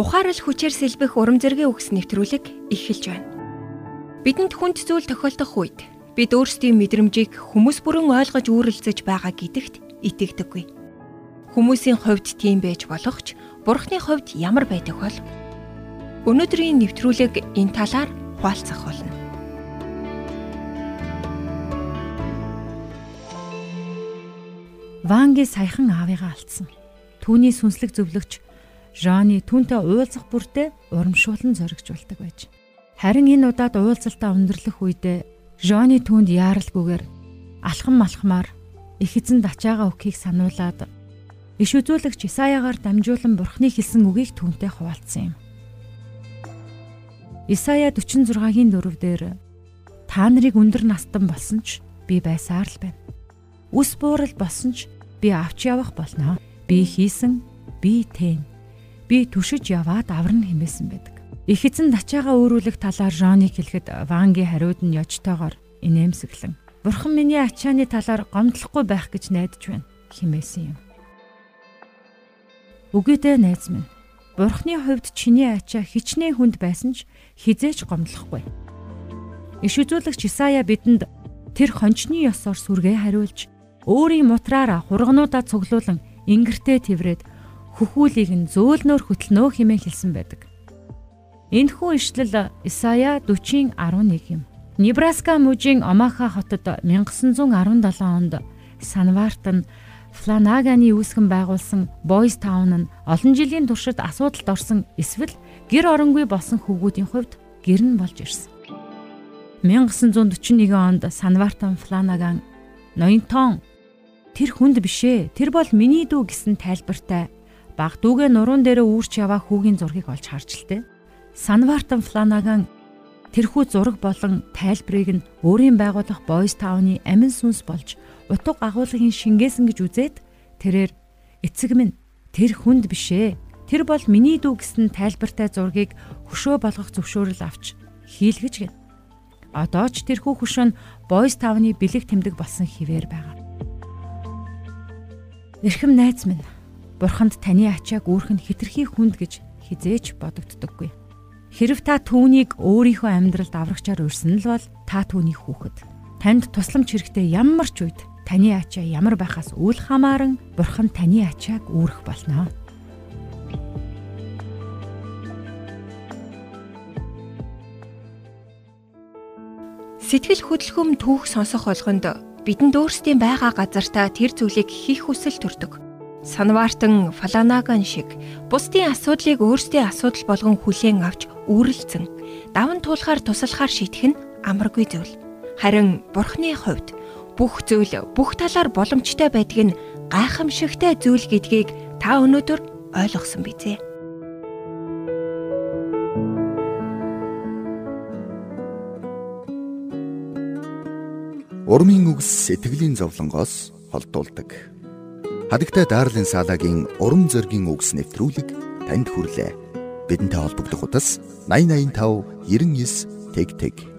ухаарал хүчээр сэлбэх урам зоригийн үгс нэвтрүүлэг эхэлж байна. Бидэнд хүнд зүйл тохиолдох үед бид өөрсдийн мэдрэмжийг хүмүүс бүрэн ойлгож үүрэлцэж байгаа гэдэгт итгэдэггүй. Хүмүүсийн хувьд тийм байж болох ч Бурхны хувьд ямар байдаг бол өнөөдрийн нэвтрүүлэг энэ талаар хуваалцах болно. Ванги саяхан аавыгаа алдсан. Түүний сүнслэг зөвлөгч Жаны түүнтэй уулзах бүртээ урамшуулан зоригжуулдаг байж. Харин энэ удаад уулзалтаа өндөрлөх үедээ Жаны түүнд яаралгүйгээр алхам малхмаар их эзэн дачаага өгөхийг сануулад иш үзүүлэгч Исаягаар дамжуулан Бурхны хэлсэн үгийг түүнтэй хуваалцсан юм. Исая 46-гийн 4 дээр та нарыг өндөр настан болсон ч би байсаар л байна. Үс буурал болсон ч би авч явах болно. Би хийсэн, би тэн. Би түшиж яваад аварна хэмээсэн байдаг. Их эзэн дачаага өөрүүлэх талаар Жоныг хэлэхэд Ванги хариуд нь ёжтойгоор инээмсэглэн Бурхан миний ачааны талаар гомдлохгүй байх гэж найдаж байна хэмээсэн юм. Үгүйдээ найз минь. Бурхны хувьд чиний ачаа хичнээн хүнд байсан ч хизээч гомдлохгүй. Иш үзүүлэгч Исая бидэнд тэр хончны ёсоор сүргээ хариулж өөрийн мутраараа хургануудаа цуглуулan ингэртээ тврээд хөхүүлийг нь зөөлнөөр хөтлөнөө хэмээн хэлсэн байдаг. Энэхүү ишлэл Исая 40-11 юм. Небраска мужийн Омаха хотод 1917 онд Санвартан Фланаганы үүсгэн байгуулсан Boys Town нь олон жилийн туршид асуудалд орсон эсвэл гэр оронгүй болсон хүүгүүдийн хувьд гэр нь болж ирсэн. 1941 онд Санвартан Фланаган ноёнтон Тэр хүнд бишээ. Тэр бол миний дүү гэсэн тайлбартай баг дүүгээ нуруунд дээр үүрч яваа хүүгийн зургийг олж харж л дээ. Санвартан Фланаган тэрхүү зураг болон тайлбарыг нь өөрийн байгуулах Boys Town-ы амин сүнс болж утга агуулгын шингээсэн гэж үзээд тэрээр эцэг минь тэр хүнд бишээ. Тэр бол миний дүү гэсэн тайлбартай зургийг хөшөө болгох зөвшөөрөл авч хийлгэж гин. Одоо ч тэрхүү хөшөө нь Boys Town-ы бэлэг тэмдэг болсон хിവэр байгаа. Эрхэм найз минь Бурханд таны ачааг үүрх нь хитрхи хүнд гэж хизээч бодогддоггүй. Хэрв та түүнийг өөрийнхөө амьдралд аврагчаар урьсан л бол та түүний хүүхэд. Танд тусламж хэрэгтэй ямар ч үед таны ачаа ямар байхаас үл хамааран Бурхан таны ачааг үүрэх болно. Сэтгэл хөдлөхөм түүх сонсох болгонд бидэнд өөрсдийн байгаа газартаа тэр зүйлийг хийх хүсэл төрдөг. Санвартан Фаланаган шиг бусдын асуудлыг өөрсдийн асуудал болгон хүлээн авч үүрэлцэн даван туулахаар туслахаар шийдэх нь амаргүй зүйл. Харин Бурхны хувьд бүх зүйл бүх талаар боломжтой байдг нь гайхамшигтай зүйл гэдгийг та өнөөдөр ойлгосон бизээ. Урмын үгс сэтгэлийн зовлонгоос холдуулдаг. Хадагтай Дарлин Салагийн урам зоригийн үгс нэвтрүүлэг танд хүрлээ. Бидэнтэй холбогдох утас 8085 99 тэг тэг